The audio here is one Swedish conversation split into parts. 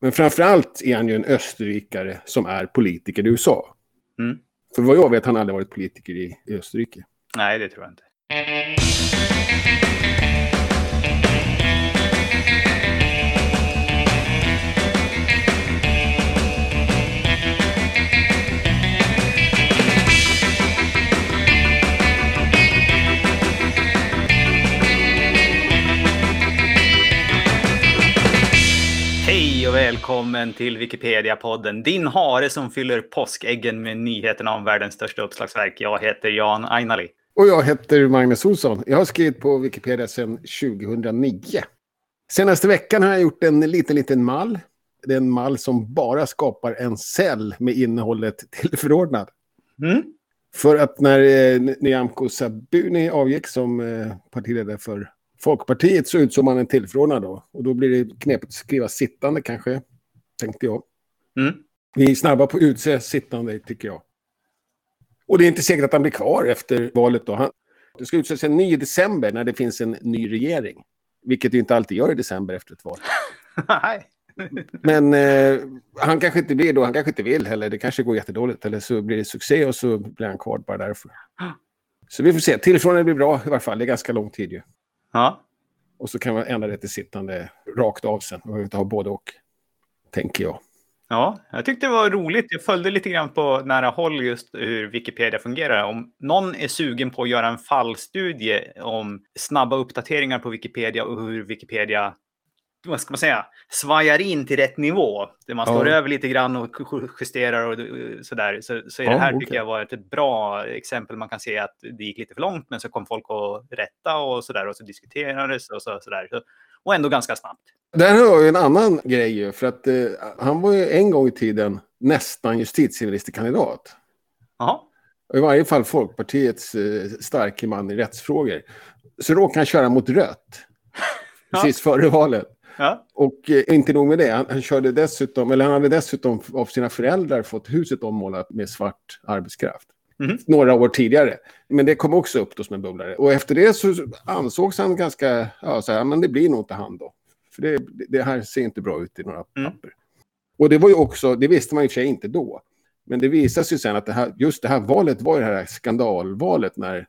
Men framförallt är han ju en österrikare som är politiker i USA. Mm. För vad jag vet har han aldrig varit politiker i, i Österrike. Nej, det tror jag inte. Välkommen till Wikipedia-podden. Din hare som fyller påskäggen med nyheterna om världens största uppslagsverk. Jag heter Jan Ainali. Och jag heter Magnus Olsson. Jag har skrivit på Wikipedia sedan 2009. Senaste veckan har jag gjort en liten, liten mall. Det är en mall som bara skapar en cell med innehållet tillförordnad. Mm? För att när eh, Nyamko Sabuni avgick som eh, partiledare för Folkpartiet så utsåg man en tillförordnad då. Och då blir det knepigt att skriva sittande kanske, tänkte jag. Mm? Vi är snabba på att utse sittande, tycker jag. Och det är inte säkert att han blir kvar efter valet då. Han, det ska utses en ny i december när det finns en ny regering. Vilket det inte alltid gör i december efter ett val. Nej. Men eh, han kanske inte blir då, han kanske inte vill heller. Det kanske går jättedåligt. Eller så blir det succé och så blir han kvar bara därför. Så vi får se. Tillförordnande blir bra i varje fall. Det är ganska lång tid ju. Ja. Och så kan man ändra det till sittande rakt av sen. Man behöver inte ha både och. Tänker jag. Ja, jag tyckte det var roligt. Jag följde lite grann på nära håll just hur Wikipedia fungerar. Om någon är sugen på att göra en fallstudie om snabba uppdateringar på Wikipedia och hur Wikipedia vad ska man säga, svajar in till rätt nivå. Där man slår Ja. över lite grann och ju- justerar och sådär. Så, så är det Ja, här okej. tycker jag var ett bra exempel. Man kan se att det gick lite för långt, men så kom folk att rätta och sådär. Och så diskuterades och så, sådär. Så, och ändå ganska snabbt. Där har jag ju en annan grej ju, för att eh, han var ju en gång i tiden nästan justitieministerkandidat. Jaha. I varje fall Folkpartiets eh, starke man i rättsfrågor. Så råkade han köra mot rött. Precis före valet. Ja. Och eh, inte nog med det, han, han körde dessutom, eller han hade dessutom av sina föräldrar fått huset ommålat med svart arbetskraft. Mhm. Några år tidigare. Men det kom också upp då som en bubblare. Och efter det så ansågs han ganska, ja så här, men det blir nog inte han då. För det, det här ser inte bra ut i några Mm. papper. Och det var ju också, det visste man i och för sig inte då. Men det visade sig sen att det här, just det här valet var ju det här skandalvalet när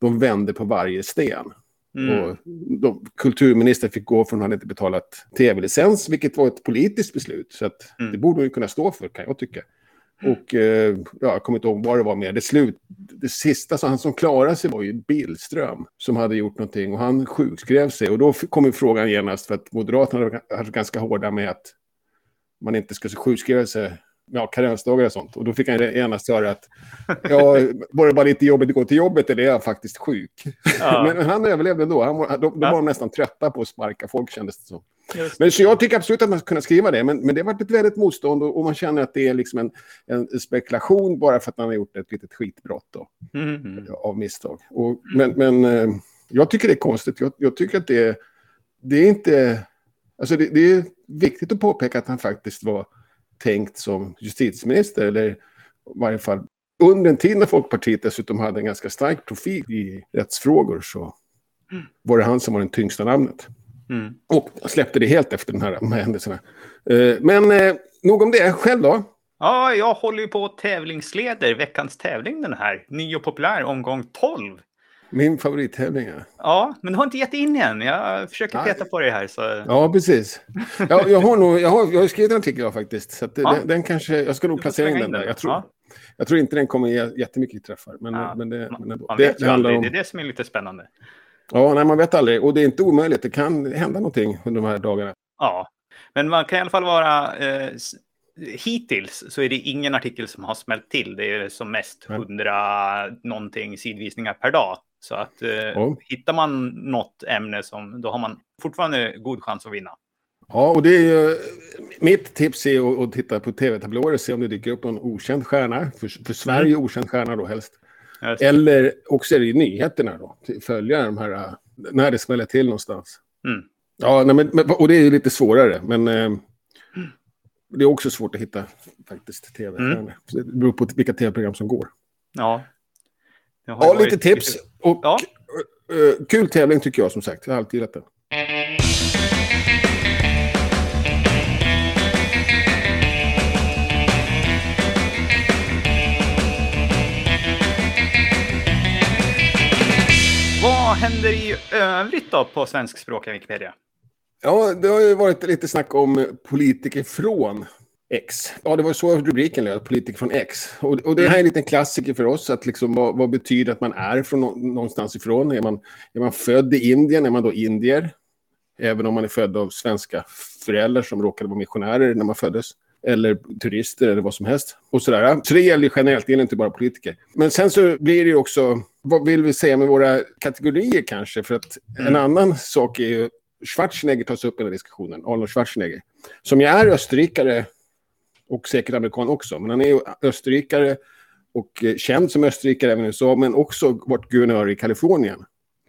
de vände på varje sten. Mm. Och de, kulturministern fick gå för hon hade inte betalat tv-licens, vilket var ett politiskt beslut. Så att Mm. det borde hon ju kunna stå för, kan jag tycka. Och eh, ja, jag kommer inte ihåg vad det var mer. Det, slut, det sista, så han som klarade sig var ju Billström som hade gjort någonting och han sjukskrev sig. Och då kom ju frågan genast för att Moderaterna varit ganska hårda med att man inte ska sjukskriva sig ja, karensdagar och sånt. Och då fick han genast höra att ja, var det bara lite jobbigt att gå till jobbet eller är jag faktiskt sjuk? Ja. Men han överlevde ändå. Han var, då, då Ja. var de nästan trötta på att sparka folk kändes det som. Men så jag tycker absolut att man ska kunna skriva det. Men, men det har varit ett väldigt motstånd och, och man känner att det är liksom en, en spekulation bara för att man har gjort ett litet skitbrott då, Mm, mm. av misstag. Och, men men eh, jag tycker det är konstigt. Jag, jag tycker att det är, det är inte... Alltså det, det är viktigt att påpeka att han faktiskt var tänkt som justitieminister. Eller i varje fall under en tid när Folkpartiet dessutom hade en ganska stark profil i rättsfrågor så var det han som var den tyngsta namnet. Mm. Och släppte det helt efter den här, de här händelserna. Eh, men eh, nog om det. Själv då? Ja, jag håller ju på tävlingsleder veckans tävling den här. Ny och populär omgång 12. Min favorittävling, ja. Ja, men du har inte gett in än. Jag försöker Nej. peta på det här. Så... Ja, precis. Jag, jag, har nog, jag, har, jag har skrivit en artikel idag faktiskt. Så det, Ja. den, den kanske, jag ska nog placera in den där. Jag tror, Ja. jag tror inte den kommer ge jättemycket träffar. Men, Ja. men, det, Man, men ändå. man det, det om, Det är det som är lite spännande. Ja, nej, man vet aldrig. Och det är inte omöjligt. Det kan hända någonting under de här dagarna. Ja, men man kan i alla fall vara... Eh, hittills så är det ingen artikel som har smält till. Det är som mest. 100 någonting sidvisningar per dag. Så att eh, Ja. hittar man något ämne som, då har man fortfarande god chans att vinna. Ja, och det är ju, mitt tips är att, att titta på tv-tablåer och se om det dyker upp någon okänd stjärna. För, för Sverige okänd stjärna då helst. Eller också är det ju nyheterna då. Följa de här, när det smäller till någonstans. Mm. Ja, nej, men, och det är ju lite svårare. Men eh, det är också svårt att hitta faktiskt tv Mm. Det beror på vilka tv-program som går. Ja. Ja, lite tips. Och Ja. eh, kul tävling tycker jag som sagt. Jag har alltid gillat den. Händer i övrigt då på svenskspråkiga Wikipedia? Ja, det har ju varit lite snack om politiker från X. Ja, det var så rubriken löd, politiker från X. Och, och det här är en liten klassiker för oss, att liksom, vad, vad betyder att man är från någonstans ifrån? Är man, är man född i Indien, är man då indier? Även om man är född av svenska föräldrar som råkade vara missionärer när man föddes. Eller turister eller vad som helst. Och sådär. Så det gäller generellt, det gäller inte bara politiker. Men sen så blir det ju också, vad vill vi säga med våra kategorier kanske? För att mm. en annan sak är ju, Schwarzenegger tas upp i den här diskussionen, Arnold Schwarzenegger. Som ju är österrikare och säkert amerikan också. Men han är ju österrikare och eh, känd som österrikare även i USA, men också varit guvernör i Kalifornien.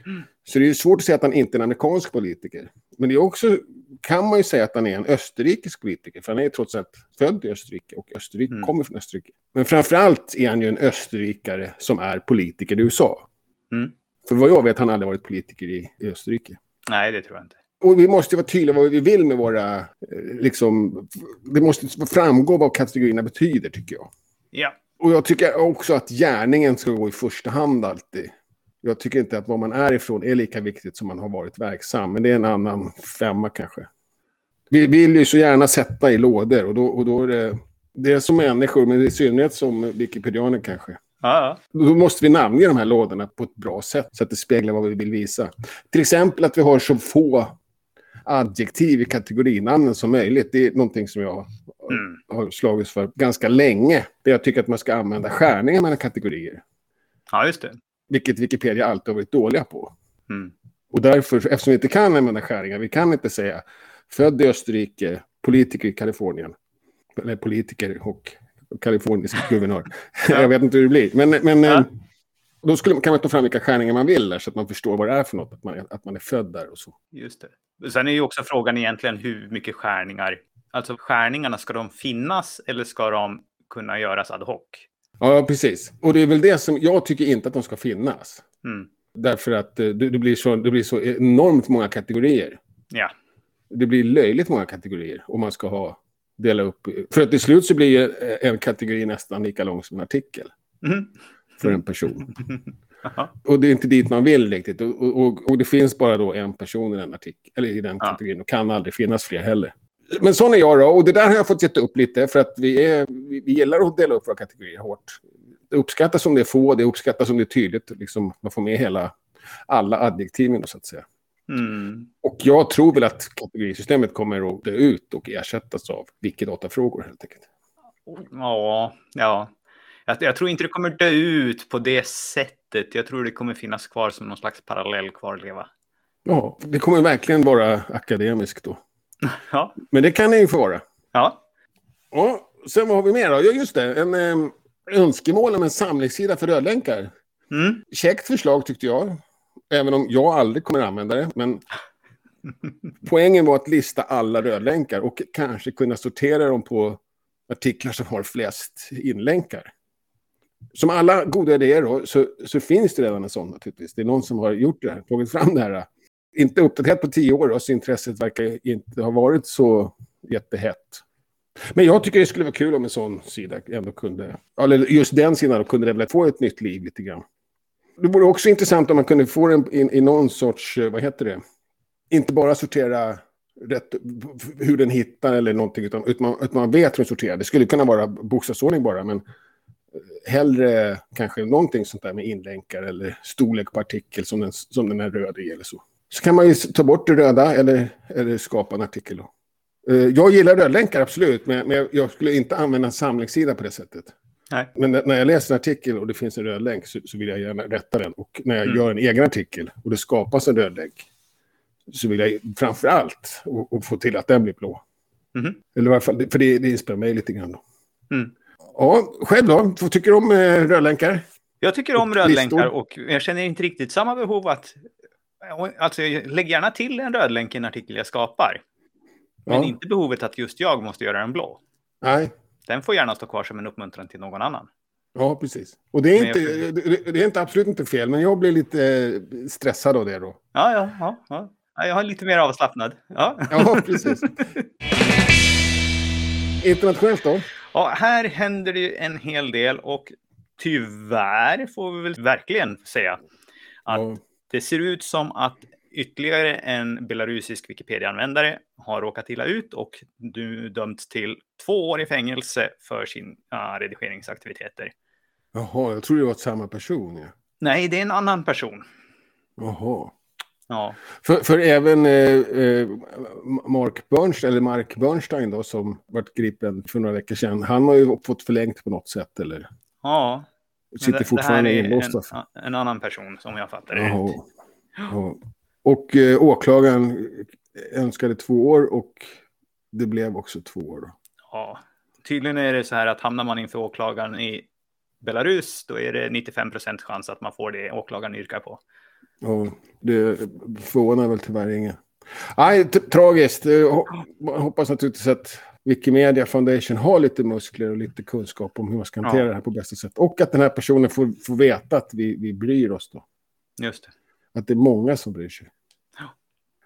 Mm. Så det är svårt att säga att han inte är en amerikansk politiker. Men det är också, kan man ju säga att han är en österrikisk politiker, för han är trots allt född i Österrike och Österrike mm. kommer från Österrike. Men framförallt är han ju en österrikare som är politiker i USA. Mm. För vad jag vet har han aldrig varit politiker i, i Österrike. Nej, det tror jag inte. Och vi måste vara tydliga vad vi vill med våra... Eh, liksom, det måste framgå vad kategorierna betyder, tycker jag. Ja. Och jag tycker också att gärningen ska gå i första hand alltid. Jag tycker inte att var man är ifrån är lika viktigt som man har varit verksam. Men det är en annan femma kanske. Vi vill ju så gärna sätta i lådor och då, och då är det... Det är som människor, men i synnerhet som wikipedianer kanske. Ja. Då måste vi namnge de här lådorna på ett bra sätt så att det speglar vad vi vill visa. Till exempel att vi har så få adjektiv i kategorinamnen som möjligt. Det är någonting som jag mm. har slagits för ganska länge. Där jag tycker att man ska använda skärningar mellan kategorier. Ja, just det. Vilket Wikipedia alltid har varit dåliga på. Mm. Och därför, eftersom vi inte kan använda skärningar, vi kan inte säga född i Österrike, politiker i Kalifornien. Eller politiker och kalifornisk guvernör. ja. Jag vet inte hur det blir. Men, men ja. Eh, då skulle, kan man ta fram vilka skärningar man vill där, så att man förstår vad det är för något, att man är, att man är född där och så. Just det. Sen är ju också frågan egentligen hur mycket skärningar, alltså skärningarna, ska de finnas eller ska de kunna göras ad hoc? Ja, precis. Och det är väl det som jag tycker inte att de ska finnas. Mm. Därför att det, det, blir så, det blir så enormt många kategorier. Ja. Det blir löjligt många kategorier om man ska ha dela upp. För att till slut så blir en kategori nästan lika lång som en artikel. Mm. För en person. och det är inte dit man vill riktigt. Och, och, och, det finns bara då en person i den, artikel, eller i den kategorin. Och kan aldrig finnas fler heller. Men sån är jag då. Och det där har jag fått gett upp lite. För att vi, är, vi, vi gillar att dela upp våra kategorier hårt. Det uppskattas om det är få. Det uppskattas om det är tydligt. Liksom, man får med hela, alla adjektiven så att säga. Mm. Och jag tror väl att kategorisystemet kommer att dö ut och ersättas av Wikidata-frågor helt enkelt. Ja, ja. Jag, jag, tror inte det kommer dö ut på det sättet. Jag tror det kommer finnas kvar som någon slags parallell kvarleva. Ja, det kommer verkligen vara akademiskt då. Ja. Men det kan det ju få vara. Ja. Ja, sen vad har vi mer då? Ja, just det. En eh, önskemål om en samlingssida för rödlänkar. Mm. Käckt förslag tyckte jag. Även om jag aldrig kommer använda det. Men poängen var att lista alla rödlänkar och kanske kunna sortera dem på artiklar som har flest inlänkar. Som alla goda idéer då, så, så finns det redan en sån naturligtvis. Det är någon som har gjort det här, tagit fram det här. Inte uppdaterat på tio år, då, så intresset verkar inte ha varit så jättehett. Men jag tycker det skulle vara kul om en sån sida ändå kunde, eller just den sidan då, kunde väl få ett nytt liv lite grann. Det vore också intressant om man kunde få den i, i någon sorts, eh, vad heter det, inte bara sortera rätt, hur den hittar eller någonting, utan, att man, man vet hur den sorterar. Det skulle kunna vara bokstavsordning bara, men eh, hellre kanske någonting sånt där med inlänkar eller storlek på artikel som den, som den är röd i eller så. Så kan man ju ta bort det röda eller, eller skapa en artikel. Då. Eh, jag gillar rödlänkar, absolut, men, jag skulle inte använda en samlingssida på det sättet. Nej. Men när jag läser en artikel och det finns en röd länk så, så vill jag gärna rätta den. Och när jag mm. gör en egen artikel och det skapas en röd länk så vill jag framför allt och, och få till att den blir blå. Mm. Eller i varje fall, för det, det inspirerar mig lite grann. Mm. Ja, själv då? Vad tycker du om eh, rödlänkar? Jag tycker om rödlänkar och jag känner inte riktigt samma behov att... Alltså, lägg gärna till en rödlänk i en artikel jag skapar. Men ja. inte behovet att just jag måste göra den blå. Nej. Den får gärna stå kvar som en uppmuntran till någon annan. Ja, precis. Och det är, inte, jag... det, det är inte absolut inte fel, men jag blir lite stressad av det då. Ja, ja, ja. ja. Jag har lite mer avslappnad. Ja, ja precis. Internationellt då? Ja, här händer det en hel del och tyvärr får vi väl verkligen säga att ja. Det ser ut som att ytterligare en belarusisk Wikipedia-användare har råkat illa ut och nu dömts till två år i fängelse för sina redigeringsaktiviteter. Jaha, jag tror det var samma person. Ja. Nej, det är en annan person. Jaha. Ja, För, för även eh, eh, Mark Bernstein, eller Mark Bernstein då, som vart gripen för några veckor sedan, han har ju fått förlängt på något sätt, eller ja. Sitter det- fortfarande det här är inlåst. en, en annan person som jag fattar det. Jaha. Ja. Och eh, åklagaren önskade två år och det blev också två år. Då. Ja, tydligen är det så här att hamnar man inför åklagaren i Belarus, då är det 95 procent chans att man får det åklagaren yrkar på. Ja, det förvånar väl tyvärr ingen. Nej, tragiskt. Eh, hoppas naturligtvis att Wikimedia Foundation har lite muskler och lite kunskap om hur man ska hantera Ja. det här på bästa sätt. Och att den här personen får, får veta att vi, vi bryr oss då. Just det. Att det är många som bryr sig.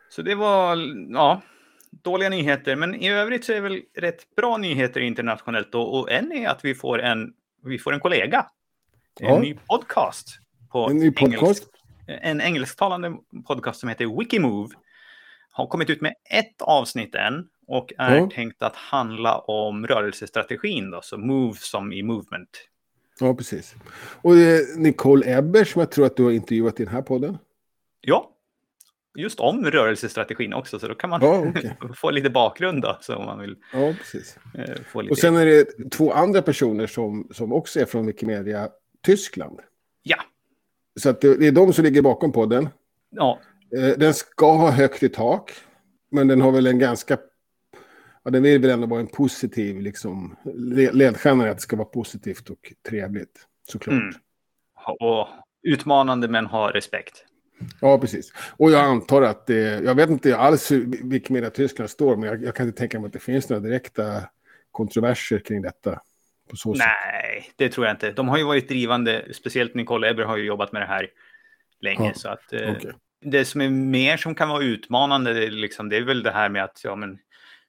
Så det var, ja, dåliga nyheter. Men i övrigt så är det väl rätt bra nyheter internationellt. då. Och en är att vi får en, vi får en kollega. En Ja. ny podcast. På En ny podcast. Engelsk, en engelsktalande podcast som heter Wikimove. Har kommit ut med ett avsnitt än. Och är Ja. tänkt att handla om rörelsestrategin. Då, så move som i movement. Ja, precis. Och det är Nicole Ebber som jag tror att du har intervjuat i den här podden. Ja, just om rörelsestrategin också. Så då kan man Ja, okej. få lite bakgrund då. Så om man vill Ja, precis. eh, få lite... Och sen är det två andra personer som, som också är från Wikimedia Tyskland. Ja, Så att det, det är de som ligger bakom podden. ja, Eh, Den ska ha högt i tak, men den har väl en ganska... Ja, den vill väl ändå vara en positiv liksom, le- ledstjärna är att det ska vara positivt och trevligt, såklart. Mm. och utmanande men ha respekt. Ja, precis. Och jag antar att det... Jag vet inte alls hur Wikimedia Tyskland står, men jag, jag kan inte tänka mig att det finns några direkta kontroverser kring detta. Så sätt. Nej, det tror jag inte. De har ju varit drivande, speciellt Nicole Eber har ju jobbat med det här länge. Ja, Så att, eh, Okej. Det som är mer som kan vara utmanande, det är, liksom, det är väl det här med att ja, men,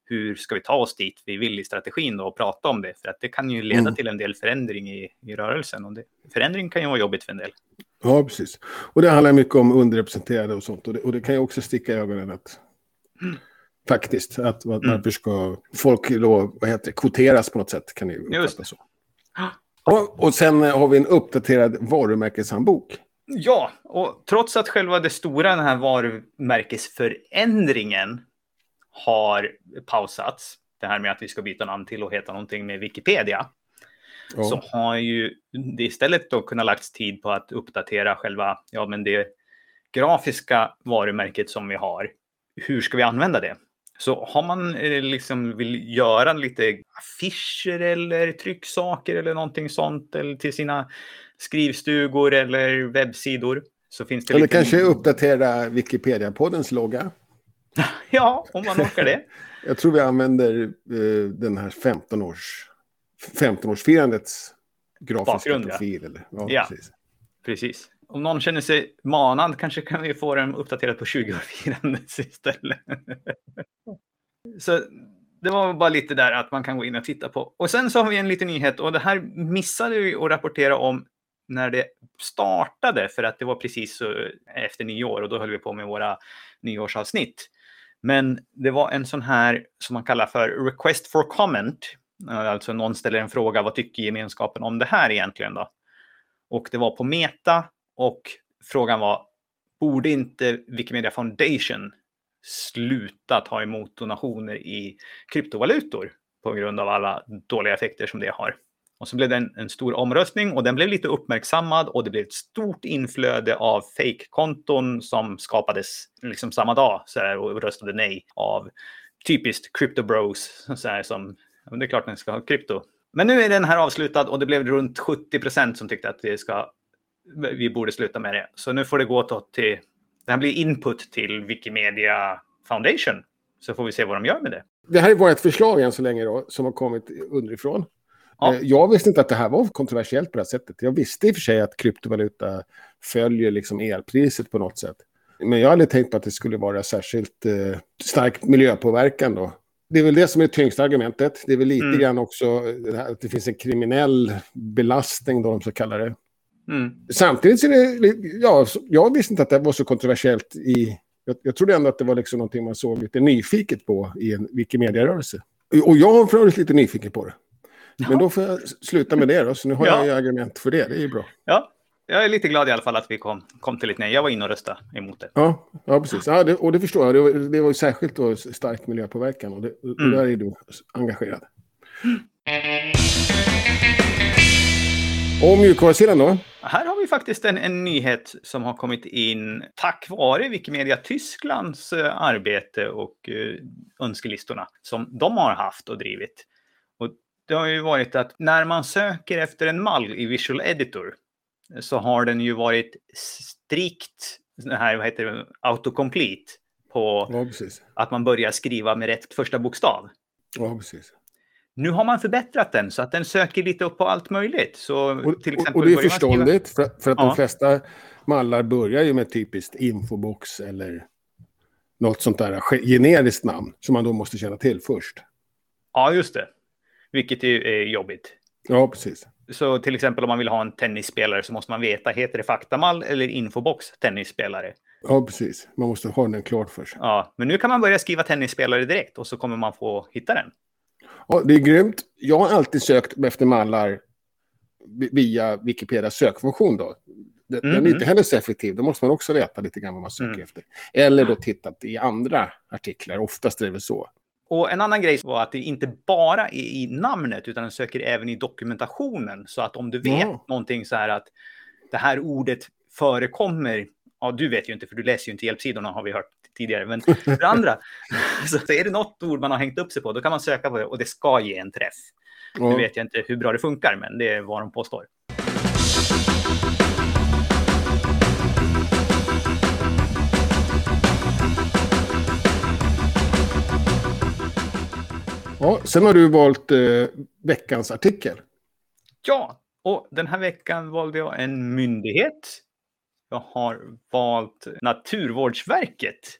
hur ska vi ta oss dit vi vill i strategin då och prata om det? För att det kan ju leda Mm. till en del förändring i, i rörelsen. Och det, förändring kan ju vara jobbigt för en del. Ja, precis. Och det handlar mycket om underrepresenterade och sånt. Och det, och det kan ju också sticka i ögonen att... Faktiskt, att, att Mm. varför ska folk då, vad heter det, kvoteras på något sätt kan det ju Just uppfattas så. Och, och sen har vi en uppdaterad varumärkeshandbok. Ja, och trots att själva det stora, den här varumärkesförändringen har pausats, det här med att vi ska byta namn till och heta någonting med Wikipedia, Ja. så har ju det istället då kunnat lagts tid på att uppdatera själva, ja men det grafiska varumärket som vi har. Hur ska vi använda det? Så har man eh, liksom vill göra lite affischer eller trycksaker eller någonting sånt eller till sina skrivstugor eller webbsidor så finns det Eller lite... kanske uppdatera Wikipedia-poddens logga. Ja, om man orkar det. Jag tror vi använder eh, den här 15-års 15-årsfirandets grafiska Bakgrund, ja. profil. Eller? Ja, Ja. Precis. Precis. Om någon känner sig manad kanske kan vi få den uppdaterad på 20-årsfirandet istället. Så det var bara lite där att man kan gå in och titta på. Och sen så har vi en liten nyhet och det här missade vi att rapportera om när det startade för att det var precis så efter nyår och då höll vi på med våra nyårsavsnitt. Men det var en sån här som man kallar för request for comment. Eh, alltså någon ställer en fråga, vad tycker gemenskapen om det här egentligen då? Och det var på Meta och frågan var, borde inte Wikimedia Foundation sluta ta emot donationer i kryptovalutor på grund av alla dåliga effekter som det har? Och så blev det en, en stor omröstning och den blev lite uppmärksammad och det blev ett stort inflöde av fake-konton som skapades liksom samma dag så här, och röstade nej av typiskt crypto bros så här, som ja, det är klart man ska ha krypto. Men nu är den här avslutad och det blev runt 70 procent som tyckte att det ska, vi borde sluta med det. Så nu får det gå till, det här blir input till Wikimedia Foundation. Så får vi se vad de gör med det. Det här är vårt förslag än så länge då, som har kommit underifrån. Ja. Eh, Jag visste inte att det här var kontroversiellt på det här sättet. Jag visste i och för sig att kryptovaluta följer liksom elpriset på något sätt. Men jag hade tänkt på att det skulle vara särskilt eh, stark miljöpåverkan då. Det är väl det som är det tyngsta argumentet. Det är väl lite Mm. grann också att det finns en kriminell belastning då, de så kallar det. Mm. Samtidigt så är det, ja, jag visste inte att det var så kontroversiellt i, jag, jag trodde ändå att det var liksom någonting man såg lite nyfiket på i en Wikimedia-rörelse. Och jag har för övrigt lite nyfiken på det. Men då får jag sluta med det då, så nu har Ja. jag argument för det, det är ju bra. Ja, jag är lite glad i alla fall att vi kom, kom till ett nej. Jag var inne och röstade emot det. Ja, ja precis. Ja, det, och det förstår jag, det var, det var ju särskilt då stark miljöpåverkan och, det, och Mm. där är du engagerad. Och mjukvarusidan då? Här har vi faktiskt en, en nyhet som har kommit in tack vare Wikimedia Tysklands eh, arbete och eh, önskelistorna som de har haft och drivit. Det har ju varit att när man söker efter en mall i Visual Editor så har den ju varit strikt här, vad heter det, autocomplete på Ja, att man börjar skriva med rätt första bokstav. Ja, precis. Nu har man förbättrat den så att den söker lite upp på allt möjligt. Så Och, till exempel och det är man skriva- förståndigt, för, för att Ja. de flesta mallar börjar ju med typiskt infobox eller något sånt där ge- generiskt namn som man då måste känna till först. Ja, just det. Vilket är, är jobbigt. Ja, precis. Så till exempel om man vill ha en tennisspelare så måste man veta, heter det faktamall eller infobox tennisspelare? Ja, precis. Man måste ha den klart för sig. Ja, men nu kan man börja skriva tennisspelare direkt och så kommer man få hitta den. Ja, det är grymt. Jag har alltid sökt efter mallar vi- via Wikipedias sökfunktion. Då. Den den är Mhm. inte heller så effektiv. Då måste man också veta lite grann vad man söker Mm. efter. Eller då tittat i andra artiklar. Oftast är det väl så. Och en annan grej var att det inte bara är i namnet utan den söker även i dokumentationen. Så att om du vet Ja. någonting så här att det här ordet förekommer, ja du vet ju inte för du läser ju inte hjälpsidorna har vi hört tidigare, men för andra så är det något ord man har hängt upp sig på, då kan man söka på det och det ska ge en träff. Ja. Nu vet jag inte hur bra det funkar, men det är vad de påstår. Ja, sen har du valt eh, veckans artikel. Ja, och den här veckan valde jag en myndighet. Jag har valt Naturvårdsverket.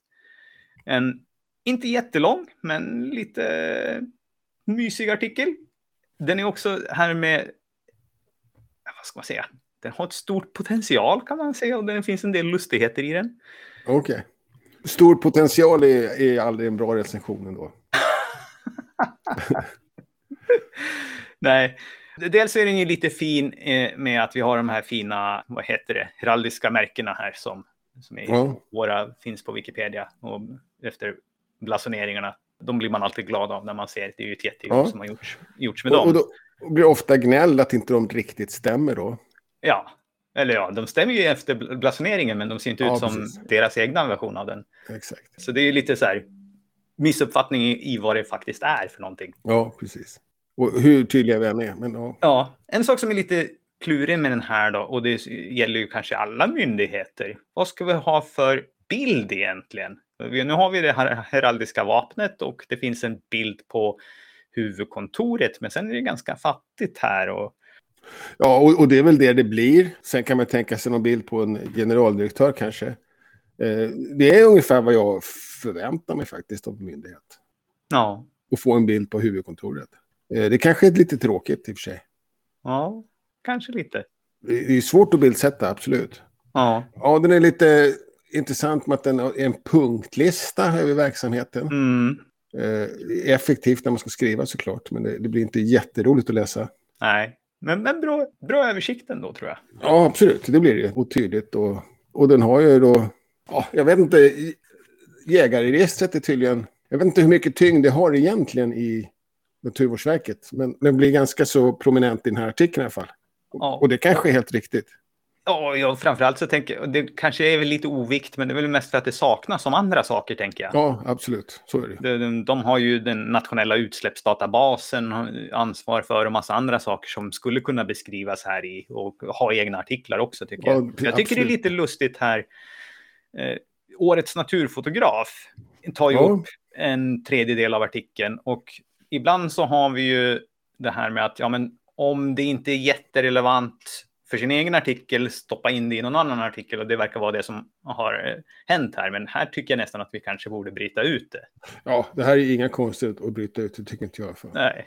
En inte jättelång, men lite mysig artikel. Den är också här med, vad ska man säga, den har ett stort potential kan man säga och det finns en del lustigheter i den. Okej. Stor potential är, är aldrig en bra recension ändå. Nej, dels är den ju lite fin eh, med att vi har de här fina, vad heter det, heraldiska märkena här som, som är, Ja. våra finns på Wikipedia och efter blasoneringarna. De blir man alltid glad av när man ser. Det är ju ett jättejobb Ja. som har gjorts, gjorts med Och, dem. och då blir ofta gnäll att inte de riktigt stämmer då. Ja, eller ja, de stämmer ju efter bl- blasoneringen men de ser inte Ja, ut som precis. deras egna version av den. Exakt. Så det är ju lite så här missuppfattning i, vad det faktiskt är för någonting. Ja, precis. Och hur tydliga vi än är. Men ja. Ja, en sak som är lite klurig med den här då, och det gäller ju kanske alla myndigheter. Vad ska vi ha för bild egentligen? Nu har vi det här heraldiska vapnet och det finns en bild på huvudkontoret, men sen är det ganska fattigt här. Och, Ja, och, och det är väl det det blir. Sen kan man tänka sig någon bild på en generaldirektör kanske. Eh, det är ungefär vad jag förväntar mig faktiskt av myndighet. ja, Att få en bild på huvudkontoret. Eh, det kanske är lite tråkigt i och för sig. ja, kanske lite. Det är svårt att bildsätta, absolut. Ja, Ja, den är lite intressant med att den är en punktlista över verksamheten. mm, Eh, effektivt när man ska skriva såklart, men det, det blir inte jätteroligt att läsa. nej, men, men bra, bra översikt ändå tror jag. Ja, absolut. Det blir det. Och tydligt. Och, och den har ju då... Ja, jag vet inte. Jägarregistret är tydligen... Jag vet inte hur mycket tyngd det har egentligen i Naturvårdsverket. Men den blir ganska så prominent i den här artikeln i alla fall. Ja. Och det kanske är helt riktigt. Ja, ja, framförallt så tänker jag, det kanske är väl lite ovikt, men det är väl mest för att det saknas som andra saker, tänker jag. Ja, absolut. Så är det. De, de, de har ju den nationella utsläppsdatabasen, ansvar för och massa andra saker som skulle kunna beskrivas här i och ha egna artiklar också tycker Ja, jag. Jag tycker det är absolut. lite lustigt här. Eh, årets naturfotograf tar ju Ja. upp en tredjedel av artikeln och ibland så har vi ju det här med att ja, men om det inte är jätterelevant för sin egen artikel, stoppa in det i någon annan artikel och det verkar vara det som har eh, hänt här. Men här tycker jag nästan att vi kanske borde bryta ut det. Ja, det här är inga konstigt att bryta ut. Det tycker inte jag. För. Nej.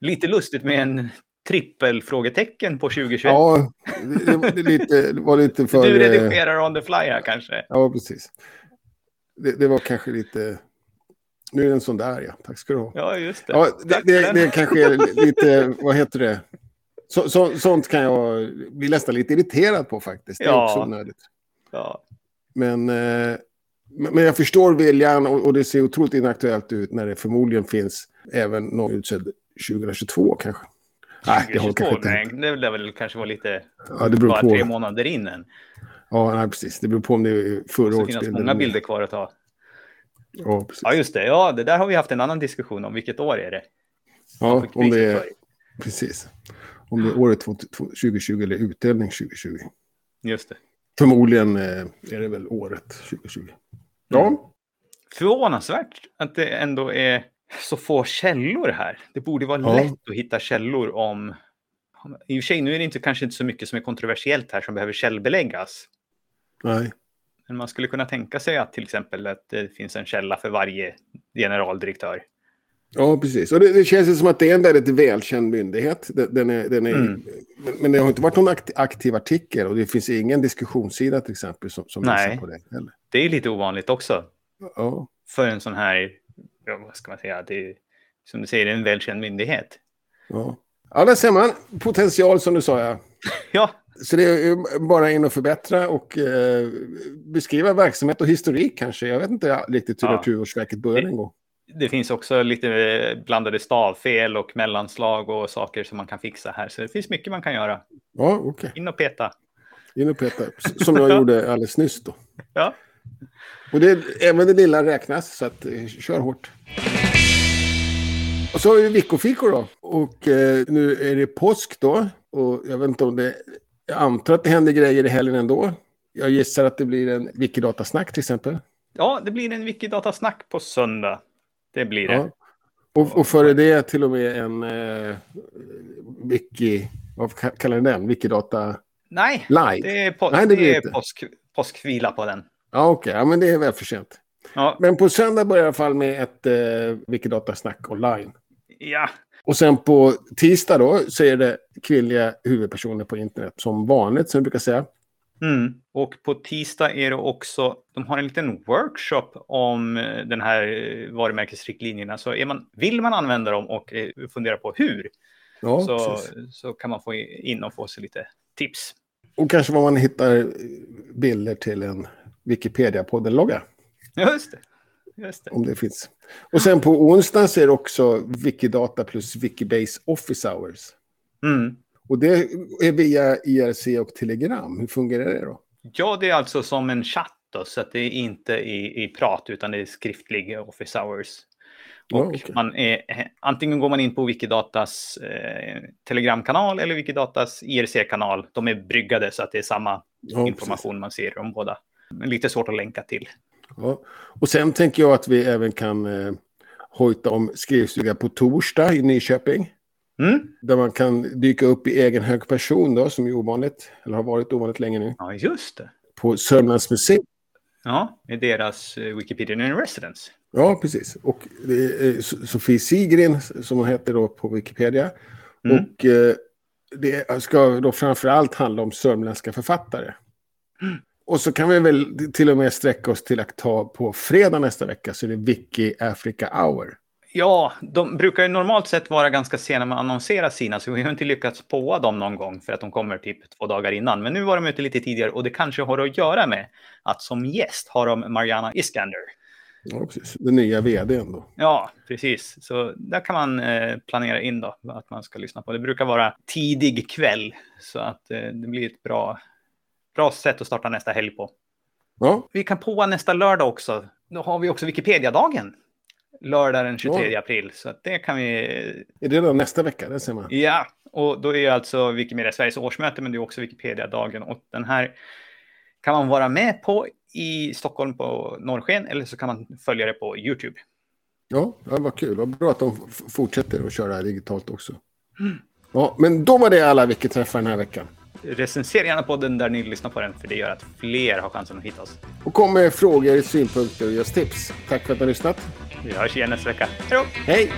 Lite lustigt med en trippelfrågetecken på 2021. Ja, det, det, det, lite, det var lite för... Du eh, redigerar on the fly här kanske. Ja, precis. Det, det var kanske lite... Nu är den sån där, ja. Tack ska du ha. Ja, just det. Ja, det, det, det kanske är lite, vad heter det? Så, så, sånt kan jag bli nästan lite irriterad på faktiskt. Det är Ja. också onödigt. Ja. Men, eh, men men jag förstår viljan och, och det ser otroligt inaktuellt ut när det förmodligen finns även någon utsedd 2022 kanske. Nej, det 2022, kanske inte det lär väl kanske vara lite Ja, det beror bara tre på. månader in än. Ja, nej, precis. Det beror på om det är förra Så årets finns många bilder kvar att ta. Ja, precis. Ja, just det. Ja, det där har vi haft en annan diskussion om. Vilket år är det? Ja, om det är, precis. Om det är året 2020 eller utdelning 2020. Just det. Förmodligen eh, är det väl året 2020. Ja, Mm. Förvånansvärt att det ändå är så få källor här. Det borde vara Ja. lätt att hitta källor om... I och för sig, nu är det inte, kanske inte så mycket som är kontroversiellt här som behöver källbeläggas. nej. Men man skulle kunna tänka sig att till exempel att det finns en källa för varje generaldirektör. Ja, precis. Och det, det känns som att det är en väldigt välkänd myndighet. Den, är, den är, Mm. men, det har inte varit någon akt, aktiv artikel och det finns ingen diskussionssida till exempel som, som Nej. visar på det heller. Det är lite ovanligt också Ja, för en sån här, ja, vad ska man säga, det är, som du säger, en välkänd myndighet. ja. ja, där ser man. Potential som du sa, ja. Ja, Så det är bara in och förbättra och eh, beskriva verksamhet och historik kanske. Jag vet inte riktigt hur Ja. Naturvårdsverket började en gång. det finns också lite eh, blandade stavfel och mellanslag och saker som man kan fixa här. Så det finns mycket man kan göra. Ja, okej. In och peta. In och peta. Som jag gjorde alldeles nyss då. Ja, Och det, även det lilla räknas, så att, eh, kör hårt. Och så har vi veckofikor då. Och eh, nu är det påsk då. Och jag vet inte om det... Jag antar att det händer grejer i helgen ändå. Jag gissar att det blir en Wikidatasnack till exempel. ja det blir en Wikidatasnack på söndag. Det blir det. Ja. Och, och före det till och med en eh, Wiki... Vad ka- kallar ni den? Wikidata Nej, live? det är, Nej, det det är påsk, påskvila på den. Ja, okej. Ja, men det är väl för sent. Ja, Men på söndag börjar i alla fall med ett eh, Wikidatasnack online. ja, Och sen på tisdag då så är det kvinnliga huvudpersoner på internet som vanligt, som vi brukar säga. Mm. Och på tisdag är det också, de har en liten workshop om eh, den här eh, varumärkesriktlinjerna. Så är man, vill man använda dem och eh, fundera på hur Ja, så, precis. så kan man få in och få sig lite tips. Och kanske var man hittar bilder till en Wikipedia-podden-logga, Just det. Just det. om det finns. Och sen på onsdag så är det också Wikidata plus Wikibase Office Hours. Mm. Och det är via IRC och Telegram. Hur fungerar det då? Ja, det är alltså som en chatt då, så att det är inte i, i prat utan det är skriftlig office hours. Och okej. man är, antingen går man in på Wikidatas eh, Telegramkanal eller Wikidatas IRC-kanal. De är bryggade så att det är samma Ja, information man ser om båda. Men lite svårt att länka till. Ja. Och sen tänker jag att vi även kan eh, hojta om skrivstuga på torsdag i Nyköping. Mm? Där man kan dyka upp i egen hög person då, som är ovanligt, eller har varit ovanligt länge nu, Ja, just det. på Sörmlands museum. Ja, med deras eh, Wikipedia in Residence. Ja, precis. Och eh, So- Sofie Sigrin, som hon heter då på Wikipedia. Mm. Och eh, det ska då framför allt handla om sörmländska författare. Mm. Och så kan vi väl till och med sträcka oss till att ta på fredag nästa vecka, så är det Wiki Africa Hour. Ja, de brukar ju normalt sett vara ganska sena med att annonsera sina, så vi har inte lyckats påa dem någon gång för att de kommer typ två dagar innan. Men nu var de ute lite tidigare och det kanske har att göra med att som gäst har de Mariana Iskander. Ja, precis. Den nya vdn då. Ja, precis. Så där kan man eh, planera in då att man ska lyssna på. Det brukar vara tidig kväll så att eh, det blir ett bra, bra sätt att starta nästa helg på. Ja, Vi kan påa nästa lördag också. Då har vi också Wikipedia-dagen. Lördag den 23 Ja. april. Så det kan vi är det då nästa vecka? Det ser man. Ja, och då är alltså Wikimedia Sveriges årsmöte, men det är också Wikipedia-dagen. Och den här kan man vara med på i Stockholm på Norrsken, eller så kan man följa det på YouTube. Ja, ja vad kul. Vad bra att de fortsätter att köra digitalt också. Ja, men då var det alla Wiki-träffar den här veckan. Recensera gärna podden där ni lyssnar på den, för det gör att fler har chansen att hitta oss. Och kom med frågor, synpunkter och just tips. Tack för att ni har lyssnat. Vi hörs igen nästa vecka. Hej då! Hej!